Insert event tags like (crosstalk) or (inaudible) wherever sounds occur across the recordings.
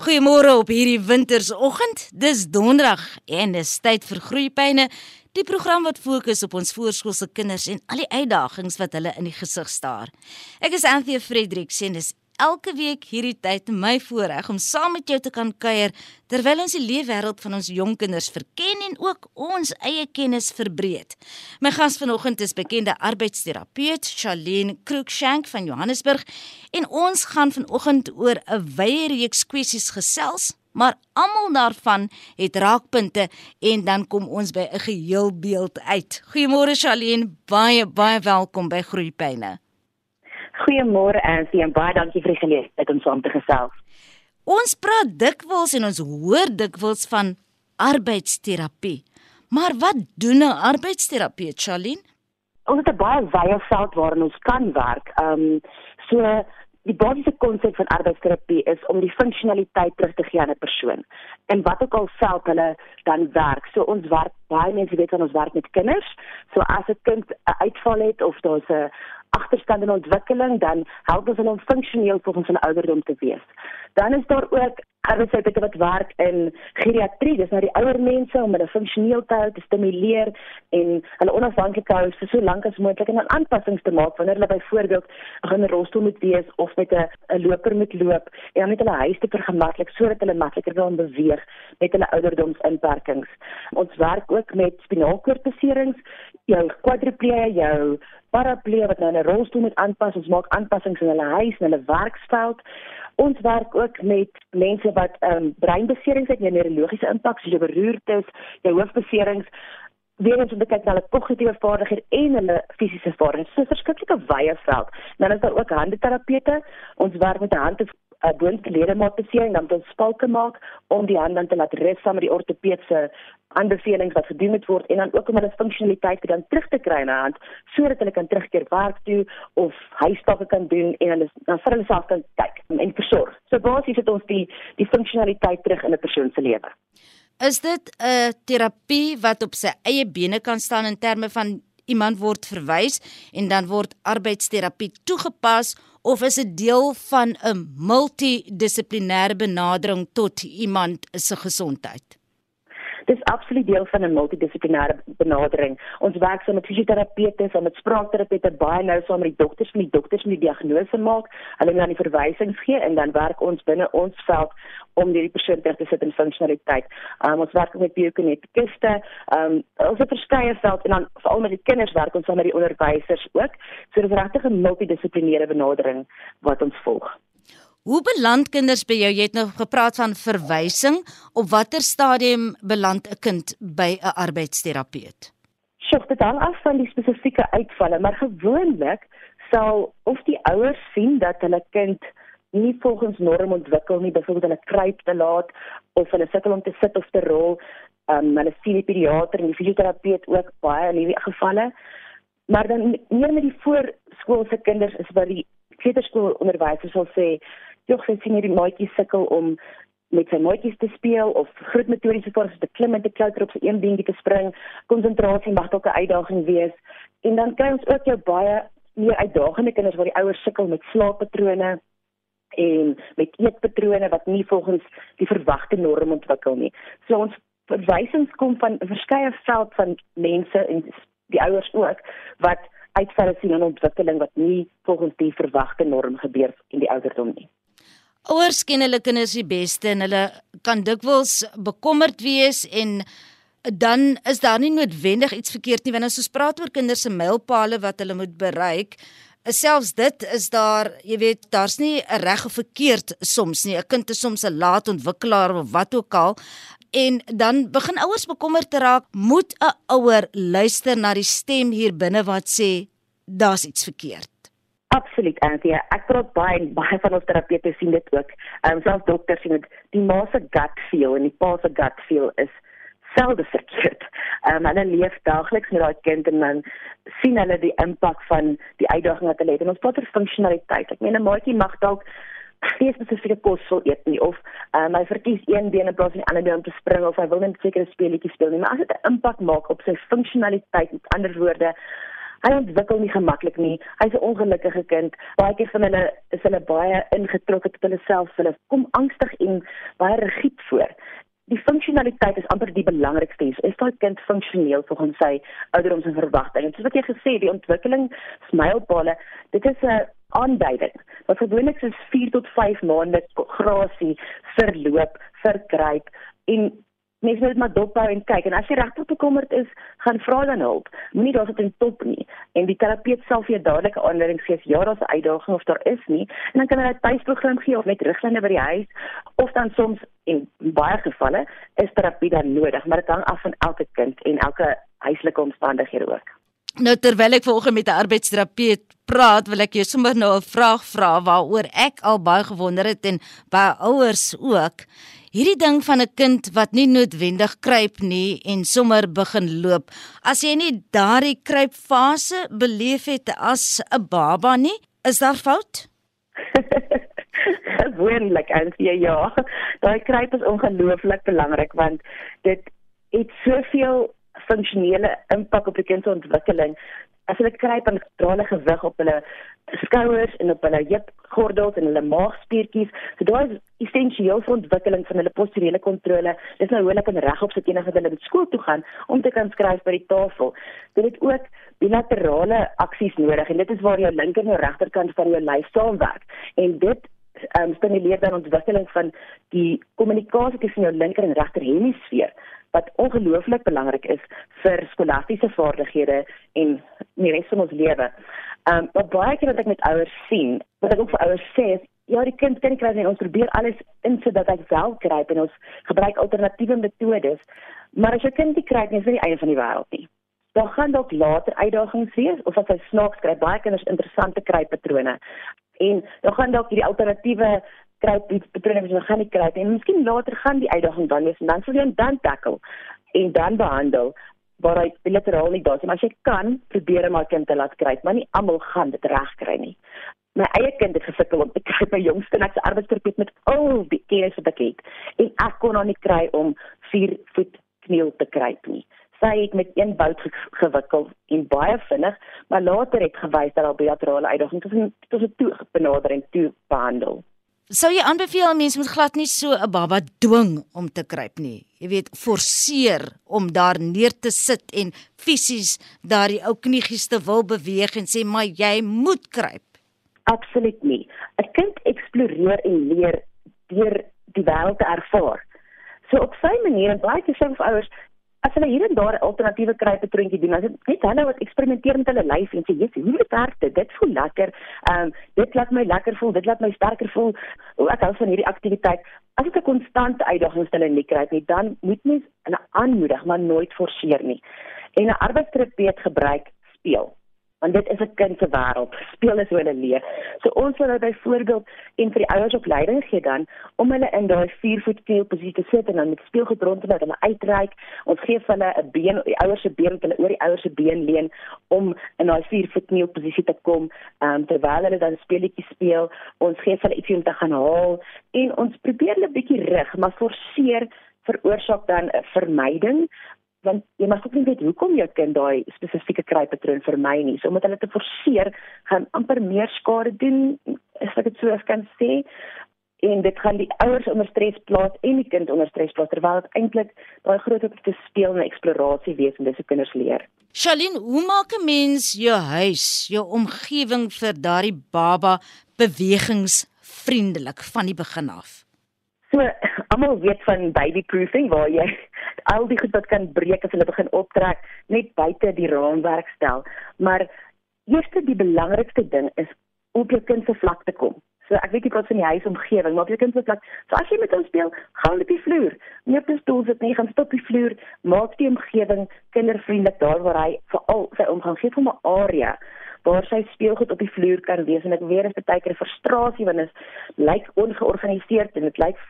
Goeiemôre op hierdie wintersoggend. Dis donderdag en dis tyd vir Groeipyne, die program wat fokus op ons voorskoolse kinders en al die uitdagings wat hulle in die gesig staar. Ek is Anthea Fredericks en dis elke week hierdie tyd my voorreg om saam met jou te kan kuier terwyl ons die leefwêreld van ons jong kinders verken en ook ons eie kennis verbreek. My gas vanoggend is bekende arbeidsterapeut Charlene Cruikshank van Johannesburg en ons gaan vanoggend oor 'n wye reeks kwessies gesels. Maar almal daarvan het raakpunte en dan kom ons by 'n geheel beeld uit. Goeiemôre Charlene, baie baie welkom by Groeipyne. Goeiemôre Ansie en baie dankie vir die geleentheid om saam te gesels. Ons praat dikwels en ons hoor dikwels van arbeidsterapie. Maar wat doen 'n arbeidsterapeut, Charlene? Ons het 'n baie wye veld waarin ons kan werk. Ehm um, so die basiese konsep van arbeidsterapie is om die funksionaliteit terug te gee aan 'n persoon. En wat ook al veld hulle dan werk. So ons werk baie mense weet ons werk met kinders. So as 'n kind 'n uitval het of daar's 'n agterstand in ontwikkeling, dan help ons hulle om funksioneel volgens hulle ouderdom te wees. Dan is daar ook arbeidspraktyke wat werk in geriatrie, dis nou die ouer mense om hulle funksioneel te hou, te stimuleer en hulle onafhanklik te hou vir so lank as moontlik en dan aanpassings te maak wanneer hulle byvoorbeeld in 'n rolstoel moet wees of met 'n loper moet loop en dan met hulle huis te vergemaklik sodat hulle makliker kan beweeg met hulle ouderdomsinperkings. Ons werk ook met spinaalkoordbeserings, jou kwadriplee, jou paraplee wat nou 'n rolstoel moet aanpas, ons maak aanpassings in hulle huis en hulle werksveld. Ons werk ook met mense wat ehm um, breinbeserings het, neurologiese impak, soos jou beroertes, jou hoofbeserings, weer eens om te kyk na hulle kognitiewe vaardighede en hulle fisiese vaardighede. So 'n verskriklike wye veld. Dan is daar ook handeterapeute. Ons werk met 'n hand 'n boonste ledemaatbesering dan tot spalke maak om die hand dan te laat rus saam met die ortopediese aanbevelings wat gedoen moet word en dan ook om hulle funksionaliteit dan terug te kry in 'n hand sodat hulle kan terugkeer werk toe of huistakke kan doen en hulle dan vir hulle self kan kyk en versorg. So basies het ons die die funksionaliteit terug in 'n persoon se lewe. Is dit 'n terapie wat op sy eie bene kan staan in terme van iemand word verwys en dan word arbeidsterapie toegepas of is dit deel van 'n multidissiplinêre benadering tot iemand se gesondheid? Dis absoluut deel van 'n multidissiplinêre benadering. Ons werk saam met fisioterapeute, saam met spraakterapeute, baie nou saam met die dokters, met die dokters met die diagnose maak, hulle dan die verwysings gee en dan werk ons binne ons veld om die persoon te sit in funksionaliteit. Um, ons werk met biokinetiste, um, ons het verskeie veld en dan veral met die kinders werk ons saam met die onderwysers ook. So dis regtig 'n multidissiplinêre benadering wat ons volg. Hoe beland kinders by jou? Jy het nou gepraat van verwysing. Op watter stadium beland 'n kind by 'n arbeidsterapeut? Sjoe, dit hang af van die spesifieke uitvalle, maar gewoonlik sal of die ouers sien dat hulle kind nie volgens norm ontwikkel nie, byvoorbeeld hulle kruip te laat of hulle sukkel om te sit of te rol. Ehm um, hulle sien die pediater en die fisioterapeut ook baie in hierdie gevalle. Maar dan meer met die voorskoolse kinders is wat die kleuterskoolonderwysers sal sê tog sy sien hierdie maatjie sukkel om met sy maatjies te speel of groot metodiese vaardighede te klim en te klouter op sy een beentjie te spring. Konsentrasie mag dalk 'n uitdaging wees. En dan kry ons ook jou baie meer uitdagende kinders waar die ouers sukkel met slaappatrone en met eetpatrone wat nie volgens die verwagte norm ontwikkel nie. So ons verwysings kom van 'n verskeie veld van mense en die ouers ook wat uitvalle sien in ontwikkeling wat nie volgens die verwagte norm gebeur in die ouderdom nie. Ouers ken hulle kinders die beste en hulle kan dikwels bekommerd wees en dan is daar nie noodwendig iets verkeerd nie wanneer ons praat oor kinders se mylpale wat hulle moet bereik. Selfs dit is daar, jy weet, daar's nie 'n reg of verkeerd soms nie. 'n Kind is soms 'n laat ontwikkelaar of wat ook al. En dan begin ouers bekommerd te raak, moet 'n ouer luister na die stem hier binne wat sê daar's iets verkeerd. Absoluut, Anthea. Ek praat baie baie van ons terapeute sien dit ook. Ehm um, selfs dokters sien dit. Die ma se gut feel en die pa se gut feel is selde verkeerd. Ehm um, hulle leef daagliks met daai kind en dan sien hulle die impak van die uitdaging wat hulle het. En ons oor funksionaliteit. Ek meen 'n maatjie mag dalk geen spesifieke kos wil eet nie of um, hy verkies een been in plaas van die ander been om te spring of hy wil net sekere speletjies speel nie, maar as dit 'n impak maak op sy funksionaliteit, met ander woorde Hy ontwikkel nie gemaklik nie. Hy's 'n ongelukkige kind. Baie keer van hulle is hulle baie ingetrokke tot hulle self, hulle kom angstig en baie rigied voor. Die funksionaliteit is amper die belangrikste. Is daai kind funksioneel volgens sy ouderdoms en verwagtinge? Soos wat jy gesê, die ontwikkeling smylpale, dit is 'n aanduiding. Wat gewoonlik is 4 tot 5 maande grasie verloop, verkruip en mens moet maar dophou en kyk en as jy regtig bekommerd is, gaan vra dan hulp. Moenie daar sit en top nie. En die terapeut sal vir jou dadelik aanleiding gee ja, daar's 'n uitdaging of daar is nie. En dan kan hulle 'n tuisprogram gee of net riglyne by die huis of dan soms in baie gevalle is terapie dan nodig, maar dit hang af van elke kind en elke huislike omstandighede ook. Nou terwyl ek vanoggend met 'n arbeidsterapeut praat, wil ek jou sommer nou 'n vraag vra waaroor ek al baie gewonder het en baie ouers ook hierdie ding van 'n kind wat nie noodwendig kruip nie en sommer begin loop. As jy nie daardie kruipfase beleef het as 'n baba nie, is daar fout? (laughs) Gewoonlik as jy ja, daai kruip is ongelooflik belangrik want dit het soveel funksionele impak op die kind se ontwikkeling as hulle kruip en dra hulle gewig op hulle skouers en op hulle heupgordels en hulle maagspiertjies. So daai is essensieel vir ontwikkeling van hulle posturele kontrole. Dis nou hoe hulle kan regop sit enige wat hulle met skool toe gaan om te kan skryf by die tafel. Dit het ook bilaterale aksies nodig en dit is waar jou linker en jou regterkant van jou lyf saamwerk. En dit um, stimuleer dan ontwikkeling van die kommunikasie tussen jou linker en regter hemisfeer wat ongelooflik belangrik is vir skolastiese vaardighede en die res van ons lewe. Ehm um, maar baie keer wat ek met ouers sien, wat ek ook vir ouers sê, is, ja, die kind kan nie kry nie. Ons probeer alles insit dat hy wel kry en ons gebruik alternatiewe metodes. Maar as jy kind nie kry nie, is dit nie einde van die wêreld nie. Daar gaan dalk later uitdagings wees of as hy snaaks kry, baie kinders interessante krypatrone. En dan gaan dalk hierdie alternatiewe kruip iets patrone wat jy gaan nie kry. En miskien later gaan die uitdaging dan wees en dan sal jy dan tackle en dan behandel waar hy bilateraal nie daar is. Maar as jy kan, probeer om 'n kind te laat kry, maar nie almal gaan dit reg kry nie. My eie kind het gesukkel om te (laughs) kry by jongste en ek's arbeidsterapeut met al die kennis wat ek het. En ek kon hom nie kry om 4 voet kniel te kry nie. Sy het met een bout gewikkel en baie vinnig, maar later het gewys dat daar bilaterale uitdagings tussen tussen toe benader en toe behandel. Sou jy aanbeveel mense moet glad nie so 'n baba dwing om te kruip nie. Jy weet, forceer om daar neer te sit en fisies daardie ou kniegies te wil beweeg en sê maar jy moet kruip. Absoluut nie. 'n Kind eksploreer en leer deur die wêreld te ervaar. So op sy manier en baie keer sê vir ouers, as hulle hier en daar alternatiewe kruipetroontjie doen, as dit net hulle wat eksperimenteer met hulle lyf en sê, "Jesus, hoe dit werk dit? Dit voel lekker. Ehm um, dit laat my lekker voel, dit laat my sterker voel." O, ek hou van hierdie aktiwiteit. As dit 'n konstante uitdaging is hulle nie kry nie, dan moet mens hulle aanmoedig, maar nooit forceer nie. En 'n arbeidsterapeut gebruik speel want dit is 'n kind se wêreld. Speel is hoe hulle leer. So ons wil nou byvoorbeeld en vir die ouers op leiding gee dan om hulle in daai 4 voet keel posisie te sit en dan met speelgoed rondom hulle uitreik. Ons gee vir hulle 'n been, die ouers se been, hulle oor die ouers se been leun om in daai 4 voet keel posisie te kom, um, terwyl hulle dan speletjies speel. Ons gee vir hulle ietsie om te gaan haal en ons probeer hulle bietjie rig, maar forceer veroorsaak dan 'n vermyding want jy mag ook nie weet hoekom jou kind daai spesifieke kruipatroon vermy nie. So om dit hulle te forceer gaan amper meer skade doen, as ek dit so kan sê. En dit gaan die ouers onder stres plaas en die kind onder stres plaas terwyl dit eintlik daai groot op te speel en eksplorasie wees en dis hoe kinders leer. Charlene, hoe maak 'n mens jou huis, jou omgewing vir daardie baba bewegingsvriendelik van die begin af? So, (laughs) almal weet van baby proofing waar jy (laughs) al die goed wat kan breek as hulle begin optrek net buite die raamwerk stel. Maar eerste die belangrikste ding is op jou kind se vlak te kom. So ek weet jy praat van die huisomgewing, maar op jou kind se vlak. So as jy met hom speel, gaan op die vloer. Nie op die stoel sit nie, gaan stop die vloer. Maak die omgewing kindervriendelik daar waar hy veral sy omgang gee van 'n area waar sy speelgoed op die vloer kan wees en ek weet dit is baie keer frustrasie want dit lyk ongeorganiseerd en dit lyk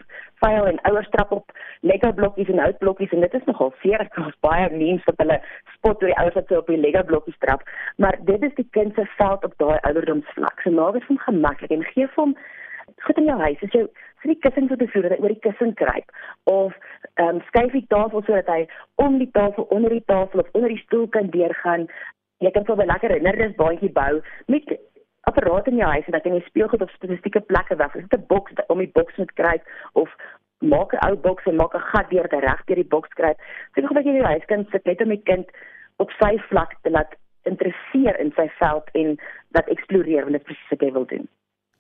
vuil en ouers trap op Lego blokkies en hout blokkies en dit is nogal seer ek het baie mense wat hulle spot oor die ouers wat so op die Lego blokkies trap maar dit is die kind se veld op daai ouderdomsvlak. So maak dit vir hom gemaklik en gee hom goed in jou huis as jy vir die kussings op die vloer dat hy oor die kussing kruip of ehm um, skuif die tafel sodat hy om die tafel onder die tafel of onder die stoel kan deurgaan jy kan so 'n lekker herinnernisbandjie bou met apparaat in jou huis en dat jy speelgoed op spesifieke plekke weg. Is dit 'n boks om die boks moet kry of maak 'n ou boks en maak 'n gat deur te reg deur die boks kry. Sien hoe jy die huis kan sit net om die kind op sy vlak te laat interesseer in sy veld en dat eksploreer wat dit presies wat hy wil doen.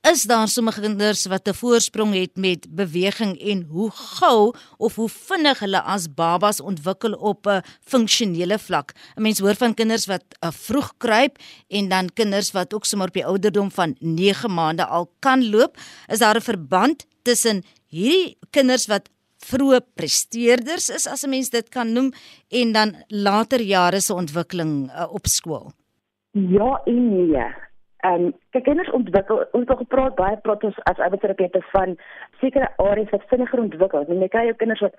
Is daar sommige kinders wat 'n voorsprong het met beweging en hoe gou of hoe vinnig hulle as babas ontwikkel op 'n funksionele vlak? 'n Mens hoor van kinders wat uh, vroeg kruip en dan kinders wat ook sommer op die ouderdom van 9 maande al kan loop. Is daar 'n verband tussen hierdie kinders wat vroeë presteerders is as 'n mens dit kan noem en dan later jare se ontwikkeling uh, op skool? Ja en nee. Ehm um, kyk kinders ontwikkel ons het gepraat baie praat ons as arbeidsterapeute van sekere areas wat vinniger ontwikkel. Jy kry jou kinders wat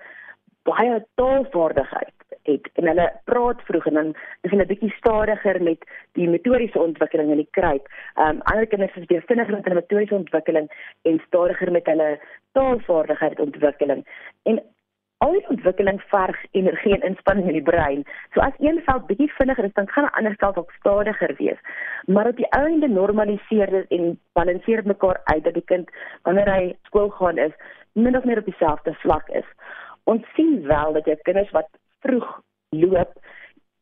baie taalvaardigheid het en hulle praat vroeg en dan is hulle bietjie stadiger met die metodiese ontwikkeling in die kruip. Ehm um, ander kinders is baie vinniger met hulle metodiese ontwikkeling en stadiger met hulle taalvaardigheid ontwikkeling. En al die ontwikkeling verg energie en inspanning in die brein. So as een veld bietjie vinniger is, dan gaan 'n ander veld ook stadiger wees. Maar op die einde normaliseer dit en balanseer dit mekaar uit dat die kind wanneer hy skool gaan is, min of meer op dieselfde vlak is. Ons sien wel dat jy kinders wat vroeg loop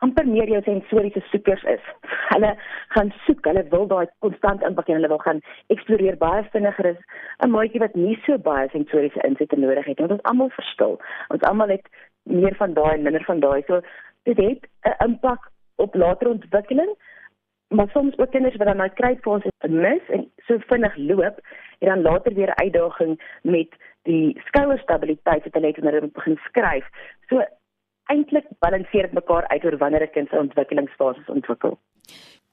amper meer jou sensoriese soekers is. Hulle gaan soek, hulle wil daai konstant impak en hulle wil gaan eksploreer baie vinniger is 'n maatjie wat nie so baie sensoriese insette nodig het. Ons almal verskil. Ons almal het meer van daai en minder van daai. So dit het 'n impak op later ontwikkeling. Maar soms ook kinders wat dan nou kry vir ons mis en so vinnig loop en dan later weer uitdaging met die skouerstabiliteit wat hulle het wanneer hulle begin skryf. So eintlik balanseer dit mekaar uit oor wanneer 'n kind se ontwikkelingsfases ontwikkel.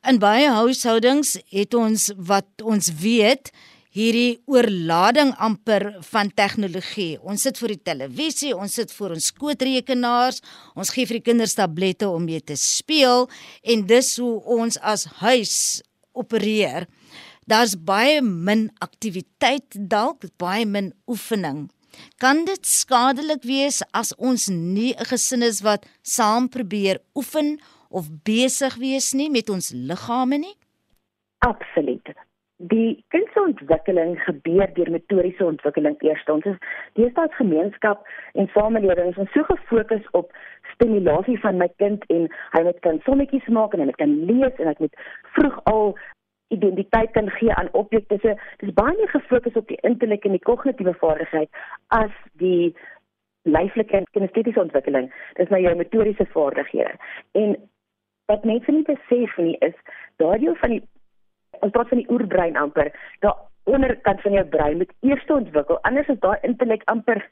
In baie huishoudings het ons wat ons weet hierdie oorlading amper van tegnologie. Ons sit voor die televisie, ons sit voor ons skootrekenaars, ons gee vir die kinders tablette om mee te speel en dis hoe ons as huis opereer. Daar's baie min aktiwiteit dalk, baie min oefening. Kan dit skadelik wees as ons nie 'n gesin is wat saam probeer oefen of besig wees nie met ons liggame nie? Absoluut. Die kindsontwikkeling gebeur deur metodiese ontwikkeling eers. Ons is deesdae as gemeenskap en samelewing ons so gefokus op stimulasie van my kind en hy moet kan sommetjies maak en hy moet kan lees en ek moet vroeg al identiteit kan gee aan objekte. So dis baie meer gefokus op die intellek en die kognitiewe vaardigheid as die lyflike en kinestetiese ontwikkeling. Dis nou jou metodiese vaardighede. En wat mense nie besef nie is daardie van die ons praat van die oerbrein amper. Daar onderkant van jou brein moet eers ontwikkel. Anders is daai intellek amper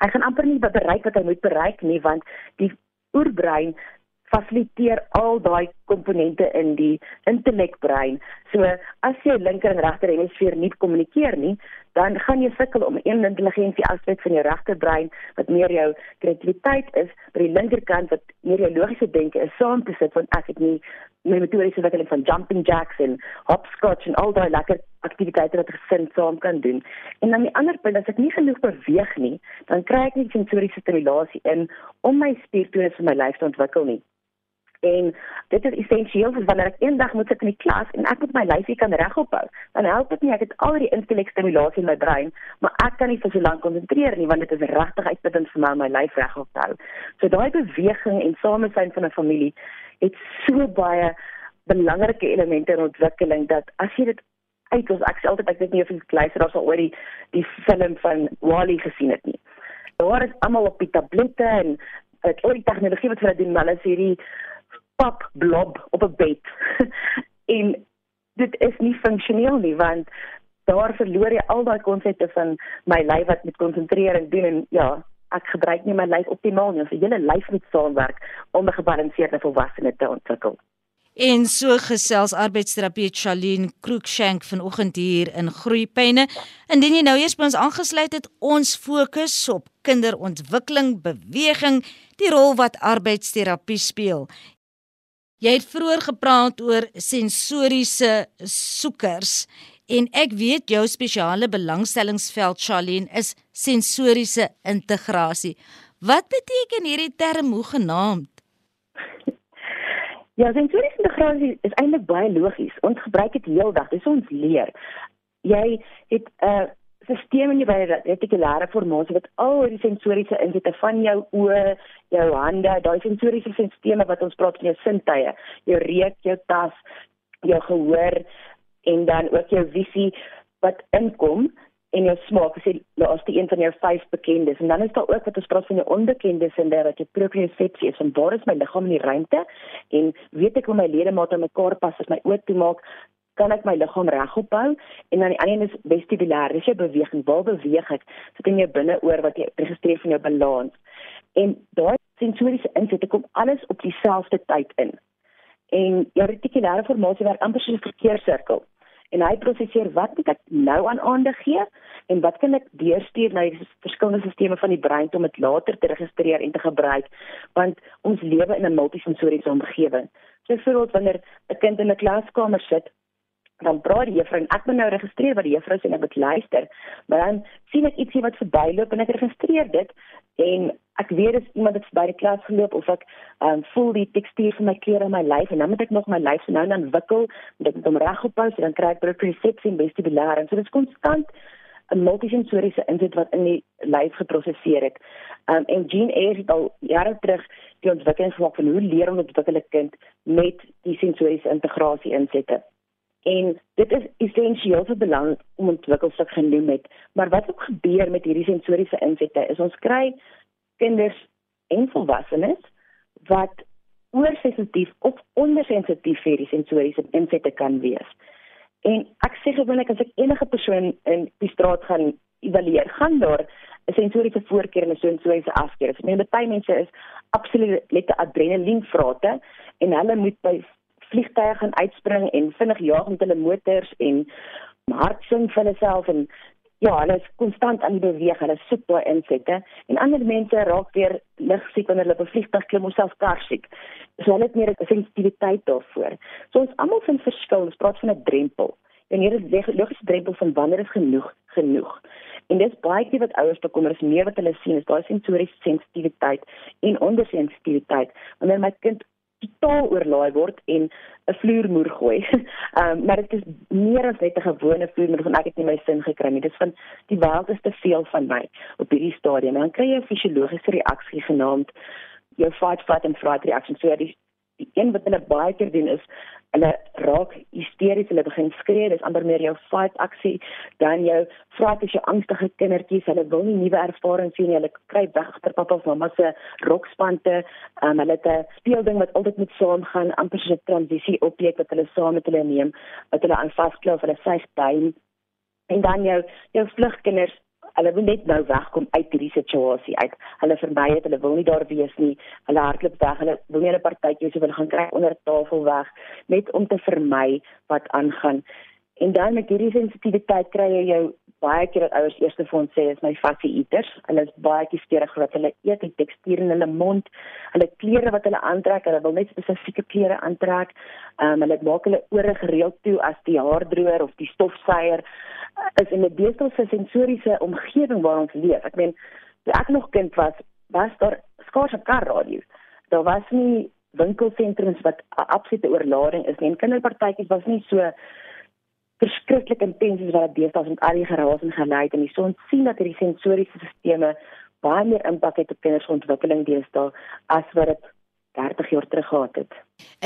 hy gaan amper nie bereik wat hy moet bereik nie want die oerbrein fasiliteer al daai komponente in die intellekbrein. So as jy linker en regter hemisfeer nie kommunikeer nie, dan gaan jy sukkel om een intelligensie aspek van jou regterbrein wat meer jou kreatiwiteit is, by die linkerkant wat meer jou logiese denke is, saam te sit want ek het nie my metodiese ontwikkeling van jumping jacks en hopscotch en al daai lekker aktiwiteite wat gesin saam kan doen. En dan die ander punt, as ek nie genoeg beweeg nie, dan kry ek nie sensoriese stimulasie in om my spiertonus vir my lyf te ontwikkel nie. En dit is essensieel vir wanneer ek eendag moet sit in die klas en ek moet my lyfie kan regop hou. Dan help dit nie ek het al die intellekstimulasie in my brein, maar ek kan nie vir so lank konsentreer nie want dit is regtig uitputtend vir my om my lyf regop te hou. So daai beweging en samesyn van 'n familie het so baie belangrike elemente in ontwikkeling dat as jy dit uit ons ek sê altyd ek weet nie of jy luister of al oor die die film van Wally gesien het nie. Daar is almal op die tablette en dit oor die tegnologie wat hulle doen, hulle sê hierdie pap blob op 'n bed. (laughs) en dit is nie funksioneel nie want daar verloor jy al daai konsepte van my lyf wat met konsentrering doen en ja, ek gebruik nie my lyf optimaal nie. So julle lyf moet saamwerk om 'n gebalanseerde volwassene te ontwikkel. En so gesels arbeidsterapeut Charlene Krookshank vanoggend hier in Groeipyne. Indien jy nou eers by ons aangesluit het, ons fokus op kinderontwikkeling, beweging, die rol wat arbeidsterapie speel Jy het vroeër gepraat oor sensoriese soekers en ek weet jou spesiale belangstellingsveld Charlene is sensoriese integrasie. Wat beteken hierdie term hoe genaamd? Ja, sensoriese integrasie is eintlik baie logies. Ons gebruik dit heeldag. Dis ons leer. Jy het 'n uh, stelsel in jou retikulêre formasie wat al die sensoriese insette van jou oë, jou hande, daai sensoriese stelsels wat ons praat van jou sintuie, jou reuk, jou tas, jou gehoor en dan ook jou visie wat inkom en jou smaak. Die laaste een van jou vyf bekendes. En dan is daar ook wat ons praat van jou onbekendes en dat jy propriosepsie is. En waar is my liggaam in die ruimte? En weet ek hoe my ledemate mekaar pas as my oë toe maak kan ek my liggaam regop hou en dan die ander een is vestibulêr dis jou beweging. Waar beweeg ek? Sit in jou binneoor wat jy registreer van jou balans. En daai sensoriese insette kom alles op dieselfde tyd in. En jou retikulêre formasie werk amper soos 'n verkeerssirkel en hy prosesseer wat moet ek nou aan aandag gee en wat kan ek deurstuur na die verskillende stelsels van die brein om dit later te registreer en te gebruik want ons lewe in 'n multisensoriese omgewing. So byvoorbeeld wanneer 'n kind in 'n klaskamer sit dan praat die juffrou en ek moet nou registreer wat die juffrou sê en ek moet luister. Maar dan sien ek ietsie wat verbyloop en ek registreer dit en ek weet as iemand het by die klas geloop of ek um, voel die tekstuur van my klere in my lyf en dan moet ek nog my lyf nou dan wikkel met dit om reg op pas en dan kry ek propriosepsie en vestibulêr en so dit is konstant 'n multisensoriese inset wat in die lyf geprosesseer het. Um, en Jean Eyre het al jare terug die ontwikkeling gemaak van hoe leer om 'n ontwikkelende kind met die sensoriese integrasie insette. En dit is essensieel vir belang om ontwikkelstuk genoem het. Maar wat ook gebeur met hierdie sensoriese insette is ons kry kinders en volwassenes wat oorsensitief of ondersensitief vir die sensoriese insette kan wees. En ek sê gewoonlik as ek enige persoon in die straat gaan evalueer, gaan daar 'n sensoriese voorkeur en 'n sensoriese afkeer. Ek meen baie mense is absoluut lette adrenalien vrate en hulle moet by vliegtye gaan uitspring en vinnig jaag met hulle motors en hard sing vir hulle self en ja, hulle is konstant aan die beweeg, hulle soek daai insette en ander mense raak weer ligsiek wanneer hulle op 'n vliegtuig klim of self karsiek. So hulle het meer 'n sensitiwiteit daarvoor. So ons almal vind verskil, ons praat van 'n drempel. En hier is 'n logiese drempel van wanneer is genoeg genoeg. En dis baie keer wat ouers bekommer is meer wat hulle sien is daai sensoriese sensitiwiteit en ondersensitiwiteit. Wanneer my kind totaal oorlaai word en 'n vloermoer gooi. (laughs) Ehm um, maar dit is meer as net 'n gewone vloermoer want ek het nie my sin gekry nie. Dit is van die wêreld is te veel van my op hierdie stadium. Dan kry jy 'n fisiologiese reaksie genaamd jou fight flight and fright reaction. So die die een wat hulle baie keer doen is hulle raak hysteries, hulle begin skree, dis amper meer jou fight aksie, dan jou vraat as jou angstige kindertjies, hulle wil nie nuwe ervarings sien nie, hulle kry weg agter pappa of mamma se rokspante, um, hulle het 'n speelding wat altyd met saamgaan, amper so 'n transisie objek wat hulle saam met hulle neem, wat hulle aan vasklou of hulle sy tuin. En dan jou jou vlugkinders hulle wil net nou wegkom uit hierdie situasie uit. Hulle vermy dit, hulle wil nie daar wees nie. Hulle hardloop weg. Hulle wil nie 'n partytjie so wil gaan kry onder tafel weg net om te vermy wat aangaan. En dan met hierdie sensitiwiteit kry jy jou baie keer dat ouers eers vir ons sê is my fussy eaters. Hulle is baie kieskeurig wat hulle eet, die tekstuur in hulle mond, hulle klere wat hulle aantrek, hulle wil net spesifieke klere aantrek. Ehm um, hulle maak hulle ore gereeld toe as die haardroër of die stofsuier is in 'n beestelse sensoriese omgewing waar ons leef. Ek meen, toe ek nog kind was, was daar skaars 'n karradio. Daar was nie winkelsentrums wat absolute oorlading is nie. En kinderpartytjies was nie so verskriklik intens as wat dit deesdae met al die geraas en geluid en die son sien dat hierdie sensoriese stelsels baie meer impak het op kinders se ontwikkeling deesdae as wat dit 30 jaar terug gehad het.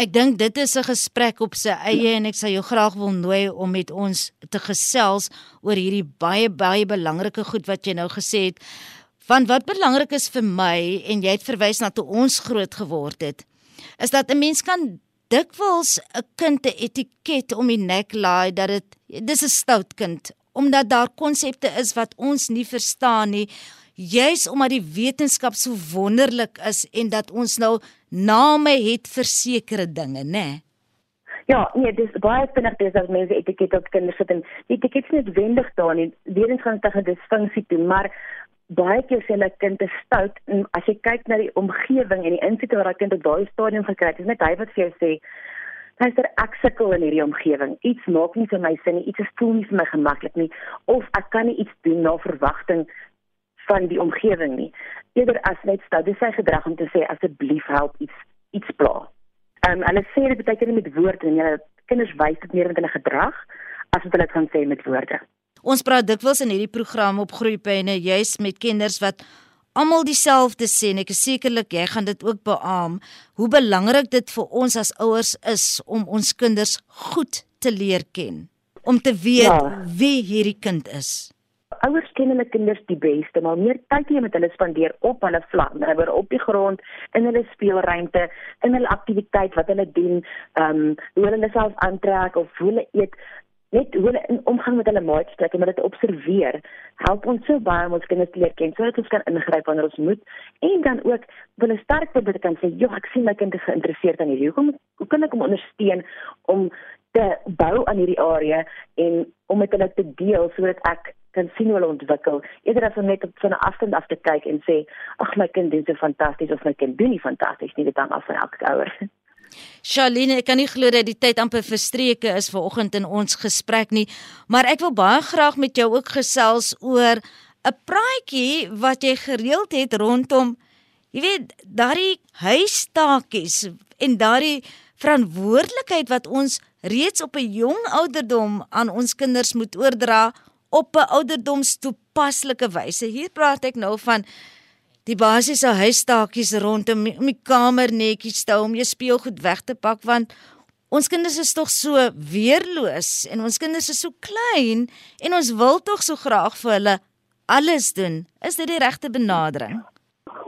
Ek dink dit is 'n gesprek op sy eie en ek sal jou graag wil nooi om met ons te gesels oor hierdie baie baie belangrike goed wat jy nou gesê het. Want wat belangrik is vir my en jy het verwys na toe ons groot geword het, is dat 'n mens kan dikwels 'n kind 'n etiket om die nek laai dat dit dis 'n stout kind omdat daar konsepte is wat ons nie verstaan nie juis omdat die wetenskap so wonderlik is en dat ons nou name het vir sekere dinge? Nee? Ja, nee, dis baie vinnig dis as mense etiket op kinders sit en etiket is net wendig daar nie. Lewens gaan tegen disfunksie toe, maar baie keer sê hulle kind is stout en as jy kyk na die omgewing en die insette wat daai kind op daai stadium gekry het, is net hy wat vir jou sê Hyster ek sukkel in hierdie omgewing. Iets maak nie vir my sin nie. Iets is voel nie vir my gemaklik nie of ek kan nie iets doen na verwagting van die omgewing nie. Eerder as net stout, dis sy gedrag om te sê asseblief help iets iets pla. Ehm um, hulle sê dit beteken met woorde en hulle kinders wys dit meer met hulle gedrag as wat hulle kan sê met woorde. Ons praat dikwels in hierdie program op groeipyne juis met kinders wat almal dieselfde sê en ek is sekerlik jy gaan dit ook beamoen hoe belangrik dit vir ons as ouers is om ons kinders goed te leer ken om te weet ja. wie hierdie kind is. Ouers ken hulle kinders die beste, maar meer tyd hier met hulle spandeer op hulle vlak, naby op die grond, in hulle speelruimte, in hulle aktiwiteit wat hulle doen, ehm um, hoe hulle self aantrek of hoe hulle eet, net hoe hulle in omgang met hulle maats trek en dit observeer. Help ons so baie om ons kinders te leer ken sodat ons kan ingryp wanneer ons moet. En dan ook 'n sterk punt kan sê ja ek sien my kind is geïnteresseerd aan hierdie. Hoekom hoe kan ek hom ondersteun om te bou aan hierdie area en om met hulle te deel sodat ek kan sien hoe hulle ontwikkel? Eerder as om net op so 'n afstand af te kyk en sê ag my kind doen so fantasties of my kind doen nie fantasties nie. Dit hang af van elke ouer Charlene, ek kan nie glo dat die tyd amper verstreke is ver oggend in ons gesprek nie, maar ek wil baie graag met jou ook gesels oor 'n praatjie wat jy gereeld het rondom jy weet, daardie huistakies en daardie verantwoordelikheid wat ons reeds op 'n jong ouderdom aan ons kinders moet oordra op 'n ouderdomstoepaslike wyse. Hier praat ek nou van die basiese huistaakies rondom om die kamer netjies te hou om jou speelgoed weg te pak want ons kinders is tog so weerloos en ons kinders is so klein en ons wil tog so graag vir hulle alles doen. Is dit die regte benadering? Ja,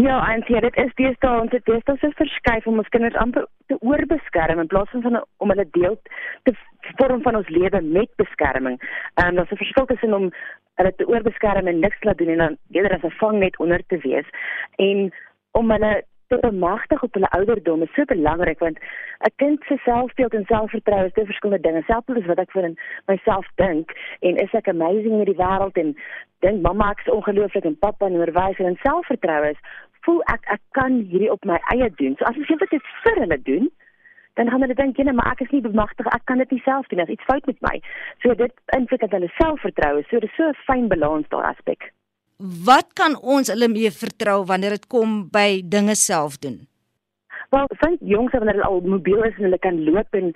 eintlik dit is daar ons het daar so verskuif om ons kinders amper te oorbeskerm in plaas van om hulle deel te vorm van ons lewe met beskerming. Ehm um, daar's 'n verskil tussen om hulle te oorbeskerm en niks laat doen en dan eerder as 'n vangnet onder te wees en om hulle te bemagtig op hulle ouderdom is so belangrik want 'n kind se selfbeeld en selfvertroue is twee verskillende dinge. Selfbeeld is wat ek vir myself dink en is ek amazing in die wêreld en dink mamma ek is ongelooflik en pappa en onderwyser en selfvertroue is voel ek ek kan hierdie op my eie doen. So as ek dit vir hulle doen, dan gaan hulle dink, "Nee, maar ek is nie bemagtig, ek kan dit nie self doen. Daar's iets fout met my." So dit invloed hulle selfvertroue. So dis so 'n fyn balans daar aspek. Wat kan ons hulle mee vertrou wanneer dit kom by dinge self doen? Wel, van jongs wanneer hulle al mobiel is en hulle kan loop en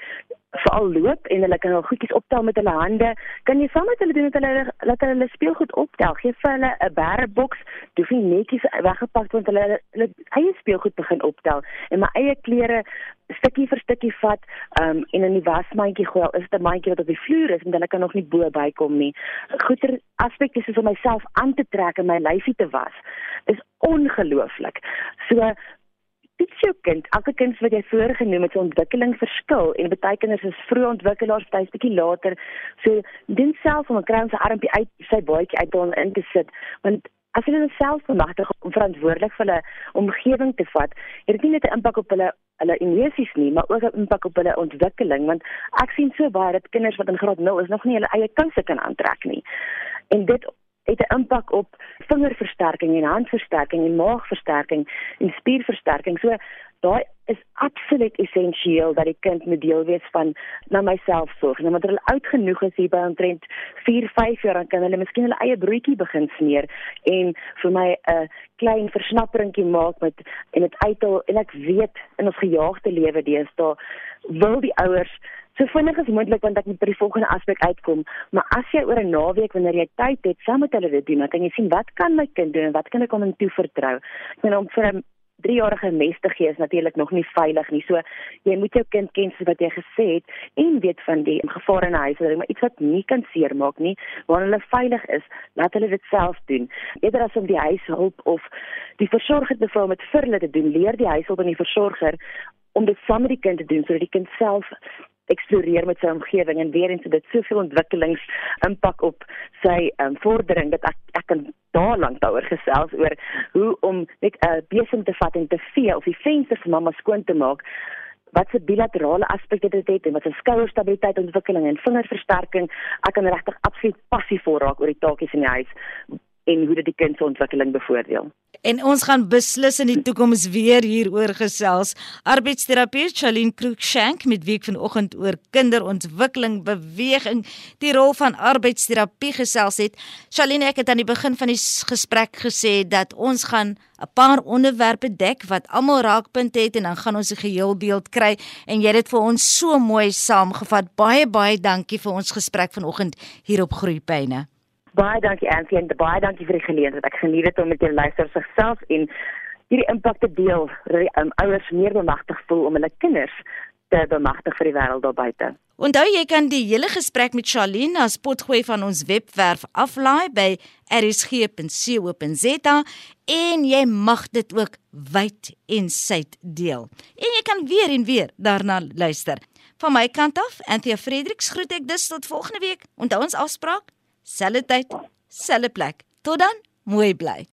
veral loop en hulle kan al goedjies optel met hulle hande. Kan jy saam met hulle doen dat hulle laat hulle speelgoed optel? Gee vir hulle 'n bæreboks, doef nie netjies weggepak want hulle hulle eie speelgoed begin optel en my eie klere stukkie vir stukkie vat um, en in die wasmandjie gooi. Is dit 'n mandjie wat op die vloer is en hulle kan nog nie bo bykom nie. Goeie aspek is om myself aan te trek en my lyfie te was. Is ongelooflik. So toets jou kind. Elke kind wat jy voorgenoem het, se ontwikkeling verskil en baie kinders is vroeg ontwikkelaars, baie bietjie later. So doen self om 'n kruin se armpie uit sy baadjie uit om in te sit. Want as hulle self bemagtig om verantwoordelik vir hulle omgewing te vat, het dit nie net 'n impak op hulle hulle emosies nie, maar ook 'n impak op hulle ontwikkeling want ek sien so baie dat kinders wat in graad 0 is nog nie hulle eie kouse kan aantrek nie. En dit het 'n impak op vingerversterking en handversterking en maagversterking en spierversterking. So daai is absoluut essensieel dat die kind moet deel wees van na myself sorg. Nou wanneer hulle oud genoeg is hier by omtrent 4, 5 jaar dan kan hulle miskien hulle eie broodjie begin smeer en vir my 'n klein versnapperingkie maak met en dit uithaal en ek weet in ons gejaagde lewe deesdae wil die ouers so vinnig as moontlik want ek moet by die volgende aspek uitkom. Maar as jy oor 'n naweek wanneer jy tyd het, saam met hulle dit doen, dan kan jy sien wat kan my kind doen en wat kan ek hom toe vertrou. Ek bedoel om vir 'n 3-jarige mes te gee is natuurlik nog nie veilig nie. So jy moet jou kind ken soos wat jy gesê het en weet van die gevare in die huis, maar iets wat nie kan seermaak nie, waar hulle veilig is, laat hulle dit self doen. Eerder as om die huishulp of die versorger te vra om dit vir hulle te doen, leer die huishulp en die versorger om dit saam met die kind te doen sodat die kind self eksploreer met sy omgewing en weer eens dit soveel ontwikkelings impak op sy um, vordering dat ek ek kan daar lank daaroor gesels oor hoe om net 'n uh, besem te vat en te vee of die venster vir mamma skoon te maak wat se bilaterale aspekte dit het en wat se skouerstabiliteit ontwikkeling en vingerversterking. Ek kan regtig absoluut passief voor raak oor die taakies in die huis en hoe dit die kind se ontwikkeling bevoordeel. En ons gaan beslis in die toekoms weer hieroor gesels. Arbeidsterapeut Charlene Cruikshank met week vanoggend oor kinderontwikkeling, beweging, die rol van arbeidsterapie gesels het. Charlene, ek het aan die begin van die gesprek gesê dat ons gaan 'n paar onderwerpe dek wat almal raakpunte het en dan gaan ons 'n geheelbeeld kry en jy het dit vir ons so mooi saamgevat. Baie baie dankie vir ons gesprek vanoggend hier op Groeipyne. Baie dankie Ansie en baie dankie vir die geleentheid. Ek geniet dit om met jou luisters self en hierdie impak te deel dat die um, ouers meer bemagtig voel om hulle kinders te bemagtig vir die wêreld daar buite. Onthou jy kan die hele gesprek met Charlene as potgooi van ons webwerf aflaai by rsg.co.za en jy mag dit ook wyd en suid deel. En jy kan weer en weer daarna luister. Van my kant af, Anthea Fredericks groet ek dus tot volgende week. Onthou ons afspraak selfde tyd, selfde plek. Tot dan, mooi bly.